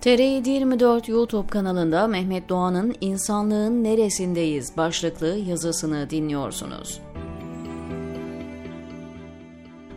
TR 24 YouTube kanalında Mehmet Doğan'ın İnsanlığın Neresindeyiz başlıklı yazısını dinliyorsunuz.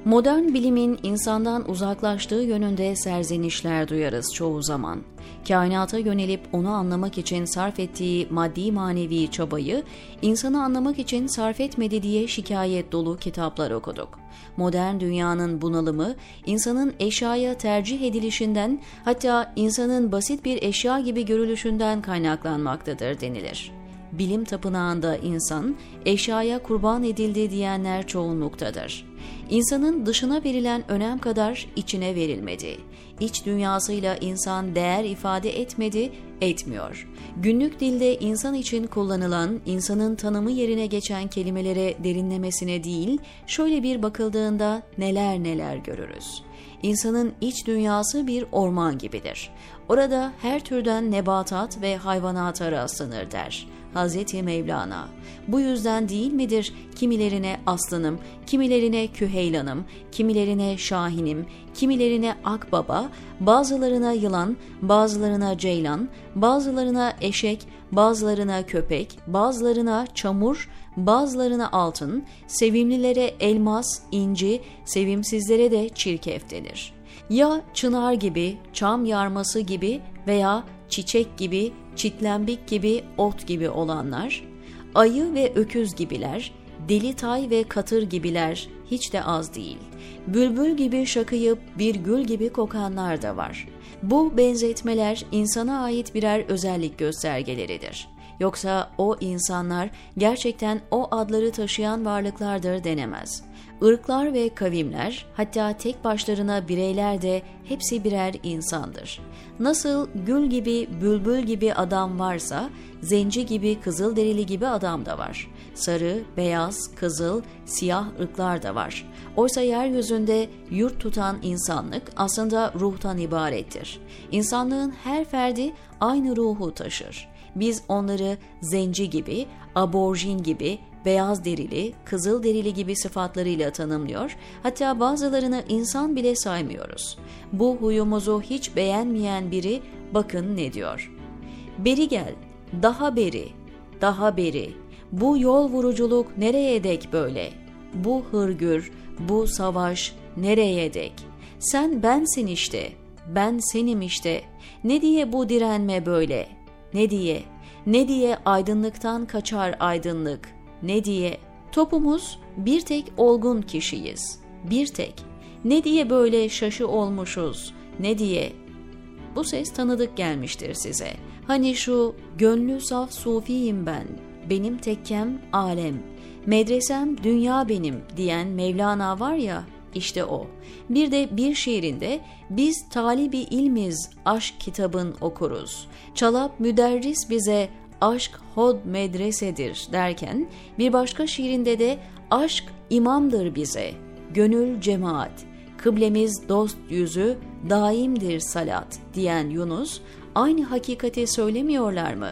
Modern bilimin insandan uzaklaştığı yönünde serzenişler duyarız çoğu zaman. Kainata yönelip onu anlamak için sarf ettiği maddi manevi çabayı insanı anlamak için sarf etmedi diye şikayet dolu kitaplar okuduk. Modern dünyanın bunalımı insanın eşyaya tercih edilişinden hatta insanın basit bir eşya gibi görülüşünden kaynaklanmaktadır denilir bilim tapınağında insan eşyaya kurban edildi diyenler çoğunluktadır. İnsanın dışına verilen önem kadar içine verilmedi. İç dünyasıyla insan değer ifade etmedi, etmiyor. Günlük dilde insan için kullanılan, insanın tanımı yerine geçen kelimelere derinlemesine değil, şöyle bir bakıldığında neler neler görürüz. İnsanın iç dünyası bir orman gibidir. Orada her türden nebatat ve hayvanata rastlanır der. Hazreti Mevlana. Bu yüzden değil midir kimilerine aslanım, kimilerine küheylanım, kimilerine şahinim, kimilerine akbaba, bazılarına yılan, bazılarına ceylan, bazılarına eşek, bazılarına köpek, bazılarına çamur, bazılarına altın, sevimlilere elmas, inci, sevimsizlere de çirkef denir. Ya çınar gibi, çam yarması gibi veya çiçek gibi, çitlembik gibi, ot gibi olanlar, ayı ve öküz gibiler, deli tay ve katır gibiler hiç de az değil. Bülbül gibi şakıyıp bir gül gibi kokanlar da var. Bu benzetmeler insana ait birer özellik göstergeleridir. Yoksa o insanlar gerçekten o adları taşıyan varlıklardır denemez. Irklar ve kavimler, hatta tek başlarına bireyler de hepsi birer insandır. Nasıl gül gibi, bülbül gibi adam varsa, zenci gibi, kızıl derili gibi adam da var. Sarı, beyaz, kızıl, siyah ırklar da var. Oysa yeryüzünde yurt tutan insanlık aslında ruhtan ibarettir. İnsanlığın her ferdi aynı ruhu taşır. Biz onları zenci gibi, aborjin gibi, beyaz derili, kızıl derili gibi sıfatlarıyla tanımlıyor, hatta bazılarını insan bile saymıyoruz. Bu huyumuzu hiç beğenmeyen biri bakın ne diyor. Beri gel, daha beri, daha beri, bu yol vuruculuk nereye dek böyle? Bu hırgür, bu savaş nereye dek? Sen bensin işte, ben senim işte. Ne diye bu direnme böyle? Ne diye? Ne diye aydınlıktan kaçar aydınlık? Ne diye? Topumuz bir tek olgun kişiyiz. Bir tek. Ne diye böyle şaşı olmuşuz? Ne diye? Bu ses tanıdık gelmiştir size. Hani şu gönlü saf sufiyim ben, benim tekkem alem, medresem dünya benim diyen Mevlana var ya, işte o. Bir de bir şiirinde biz talibi ilmiz aşk kitabın okuruz. Çalap müderris bize aşk hod medresedir derken bir başka şiirinde de aşk imamdır bize, gönül cemaat, kıblemiz dost yüzü, daimdir salat diyen Yunus aynı hakikati söylemiyorlar mı?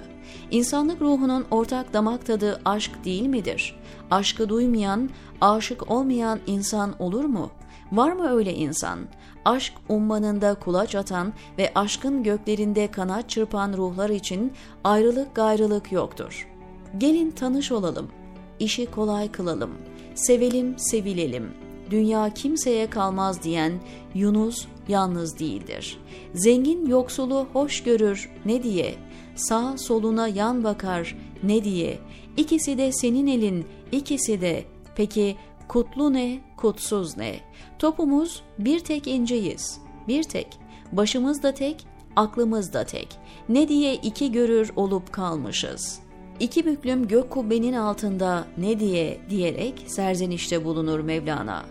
İnsanlık ruhunun ortak damak tadı aşk değil midir? Aşkı duymayan, aşık olmayan insan olur mu? Var mı öyle insan? Aşk ummanında kulaç atan ve aşkın göklerinde kanat çırpan ruhlar için ayrılık gayrılık yoktur. Gelin tanış olalım, işi kolay kılalım, sevelim sevilelim. Dünya kimseye kalmaz diyen Yunus yalnız değildir. Zengin yoksulu hoş görür ne diye, sağ soluna yan bakar ne diye, İkisi de senin elin, ikisi de. Peki kutlu ne, kutsuz ne? Topumuz bir tek inceyiz, bir tek. Başımız da tek, aklımız da tek. Ne diye iki görür olup kalmışız. İki büklüm gök kubbenin altında ne diye diyerek serzenişte bulunur Mevlana.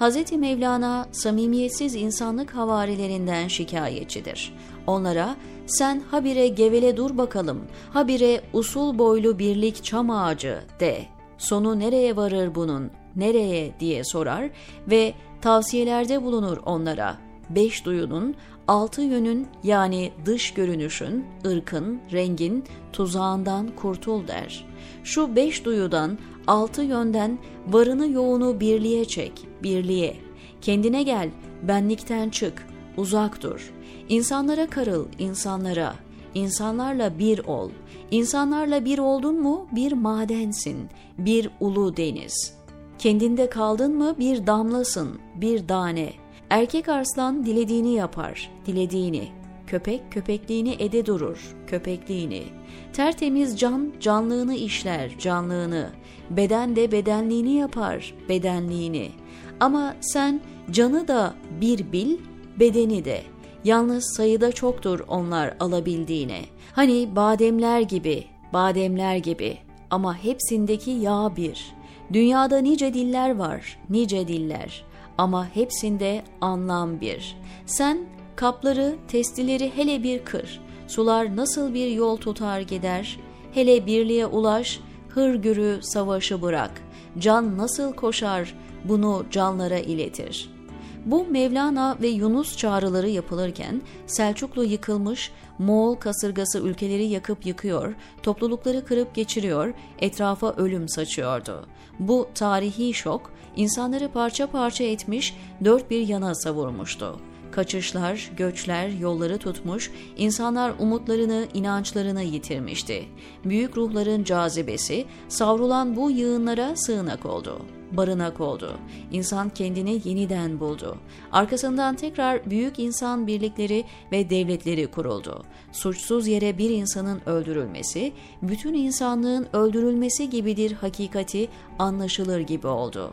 Hz. Mevlana samimiyetsiz insanlık havarilerinden şikayetçidir. Onlara sen habire gevele dur bakalım, habire usul boylu birlik çam ağacı de. Sonu nereye varır bunun, nereye diye sorar ve tavsiyelerde bulunur onlara. Beş duyunun, altı yönün yani dış görünüşün, ırkın, rengin tuzağından kurtul der. Şu beş duyudan, altı yönden varını yoğunu birliğe çek, birliğe. Kendine gel, benlikten çık, uzak dur. İnsanlara karıl, insanlara. İnsanlarla bir ol. İnsanlarla bir oldun mu bir madensin, bir ulu deniz. Kendinde kaldın mı bir damlasın, bir tane. Erkek arslan dilediğini yapar, dilediğini. Köpek köpekliğini ede durur, köpekliğini. Tertemiz can canlığını işler, canlığını. Beden de bedenliğini yapar, bedenliğini. Ama sen canı da bir bil, bedeni de. Yalnız sayıda çoktur onlar alabildiğine. Hani bademler gibi, bademler gibi ama hepsindeki yağ bir. Dünyada nice diller var, nice diller ama hepsinde anlam bir. Sen kapları, testileri hele bir kır. Sular nasıl bir yol tutar gider? Hele birliğe ulaş, hırgürü savaşı bırak. Can nasıl koşar, bunu canlara iletir.'' Bu Mevlana ve Yunus çağrıları yapılırken Selçuklu yıkılmış, Moğol kasırgası ülkeleri yakıp yıkıyor, toplulukları kırıp geçiriyor, etrafa ölüm saçıyordu. Bu tarihi şok insanları parça parça etmiş, dört bir yana savurmuştu. Kaçışlar, göçler yolları tutmuş, insanlar umutlarını, inançlarını yitirmişti. Büyük ruhların cazibesi savrulan bu yığınlara sığınak oldu barınak oldu. İnsan kendini yeniden buldu. Arkasından tekrar büyük insan birlikleri ve devletleri kuruldu. Suçsuz yere bir insanın öldürülmesi, bütün insanlığın öldürülmesi gibidir hakikati anlaşılır gibi oldu.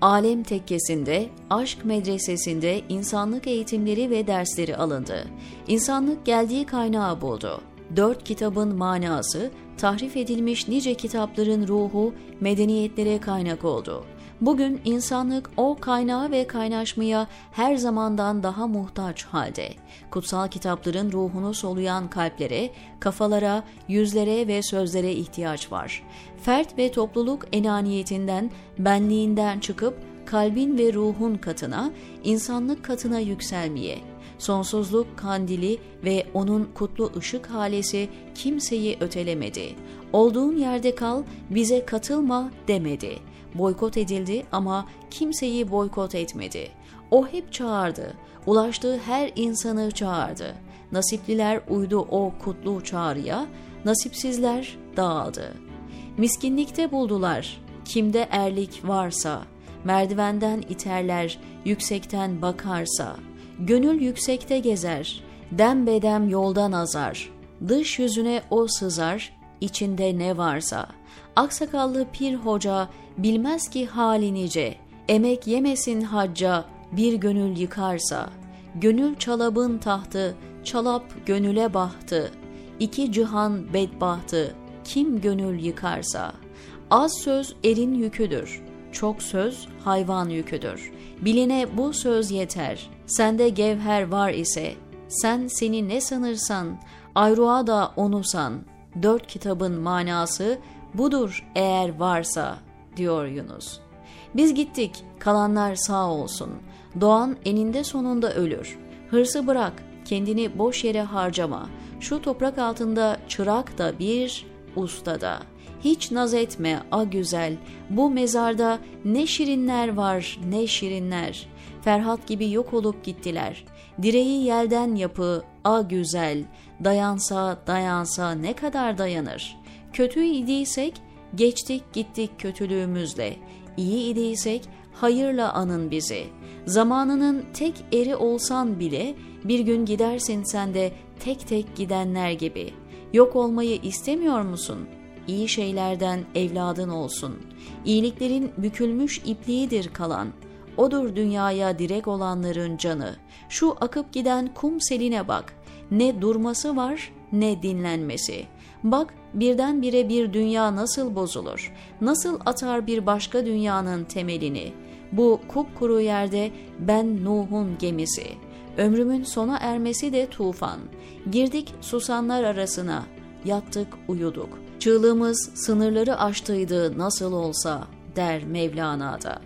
Alem Tekkesi'nde, Aşk Medresesi'nde insanlık eğitimleri ve dersleri alındı. İnsanlık geldiği kaynağı buldu. Dört kitabın manası, tahrif edilmiş nice kitapların ruhu, medeniyetlere kaynak oldu. Bugün insanlık o kaynağı ve kaynaşmaya her zamandan daha muhtaç halde. Kutsal kitapların ruhunu soluyan kalplere, kafalara, yüzlere ve sözlere ihtiyaç var. Fert ve topluluk enaniyetinden, benliğinden çıkıp kalbin ve ruhun katına, insanlık katına yükselmeye, sonsuzluk kandili ve onun kutlu ışık halesi kimseyi ötelemedi. Olduğun yerde kal, bize katılma demedi. Boykot edildi ama kimseyi boykot etmedi. O hep çağırdı. Ulaştığı her insanı çağırdı. Nasipliler uydu o kutlu çağrıya, nasipsizler dağıldı. Miskinlikte buldular, kimde erlik varsa, merdivenden iterler, yüksekten bakarsa, gönül yüksekte gezer, dem bedem yoldan azar, dış yüzüne o sızar, içinde ne varsa. Aksakallı pir hoca bilmez ki halinice, emek yemesin hacca bir gönül yıkarsa. Gönül çalabın tahtı, çalap gönüle bahtı, iki cihan bedbahtı, kim gönül yıkarsa. Az söz erin yüküdür, çok söz hayvan yüküdür. Biline bu söz yeter, sende gevher var ise, sen seni ne sanırsan, ayruğa da onu san. Dört kitabın manası budur eğer varsa.'' diyor Yunus. Biz gittik, kalanlar sağ olsun. Doğan eninde sonunda ölür. Hırsı bırak, kendini boş yere harcama. Şu toprak altında çırak da bir, usta da. Hiç naz etme a güzel, bu mezarda ne şirinler var ne şirinler. Ferhat gibi yok olup gittiler. Direği yelden yapı a güzel, dayansa dayansa ne kadar dayanır. Kötü idiysek Geçtik gittik kötülüğümüzle, iyi idiysek hayırla anın bizi. Zamanının tek eri olsan bile bir gün gidersin sen de tek tek gidenler gibi. Yok olmayı istemiyor musun? İyi şeylerden evladın olsun. İyiliklerin bükülmüş ipliğidir kalan. Odur dünyaya direk olanların canı. Şu akıp giden kum seline bak. Ne durması var ne dinlenmesi.'' Bak birdenbire bir dünya nasıl bozulur, nasıl atar bir başka dünyanın temelini. Bu kupkuru yerde ben Nuh'un gemisi. Ömrümün sona ermesi de tufan. Girdik susanlar arasına, yattık uyuduk. Çığlığımız sınırları aştıydı nasıl olsa der Mevlana'da.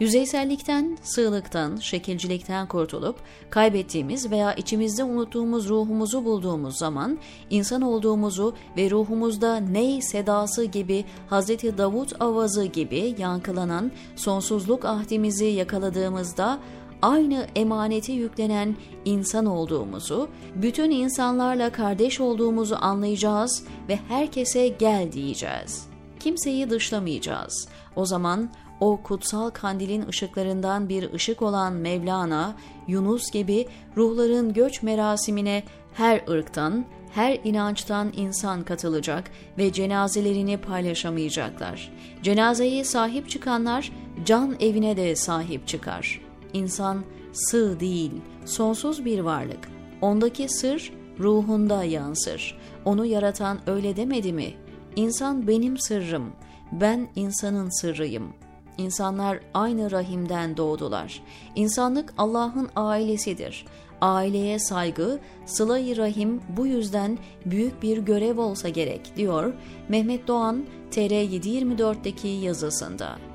Yüzeysellikten, sığlıktan, şekilcilikten kurtulup kaybettiğimiz veya içimizde unuttuğumuz ruhumuzu bulduğumuz zaman insan olduğumuzu ve ruhumuzda ney sedası gibi Hz. Davut avazı gibi yankılanan sonsuzluk ahdimizi yakaladığımızda aynı emaneti yüklenen insan olduğumuzu, bütün insanlarla kardeş olduğumuzu anlayacağız ve herkese gel diyeceğiz. Kimseyi dışlamayacağız. O zaman o kutsal kandilin ışıklarından bir ışık olan Mevlana, Yunus gibi ruhların göç merasimine her ırktan, her inançtan insan katılacak ve cenazelerini paylaşamayacaklar. Cenazeyi sahip çıkanlar can evine de sahip çıkar. İnsan sığ değil, sonsuz bir varlık. Ondaki sır ruhunda yansır. Onu yaratan öyle demedi mi? İnsan benim sırrım, ben insanın sırrıyım. İnsanlar aynı rahimden doğdular. İnsanlık Allah'ın ailesidir. Aileye saygı, sıla-i rahim bu yüzden büyük bir görev olsa gerek diyor Mehmet Doğan TR724'deki yazısında.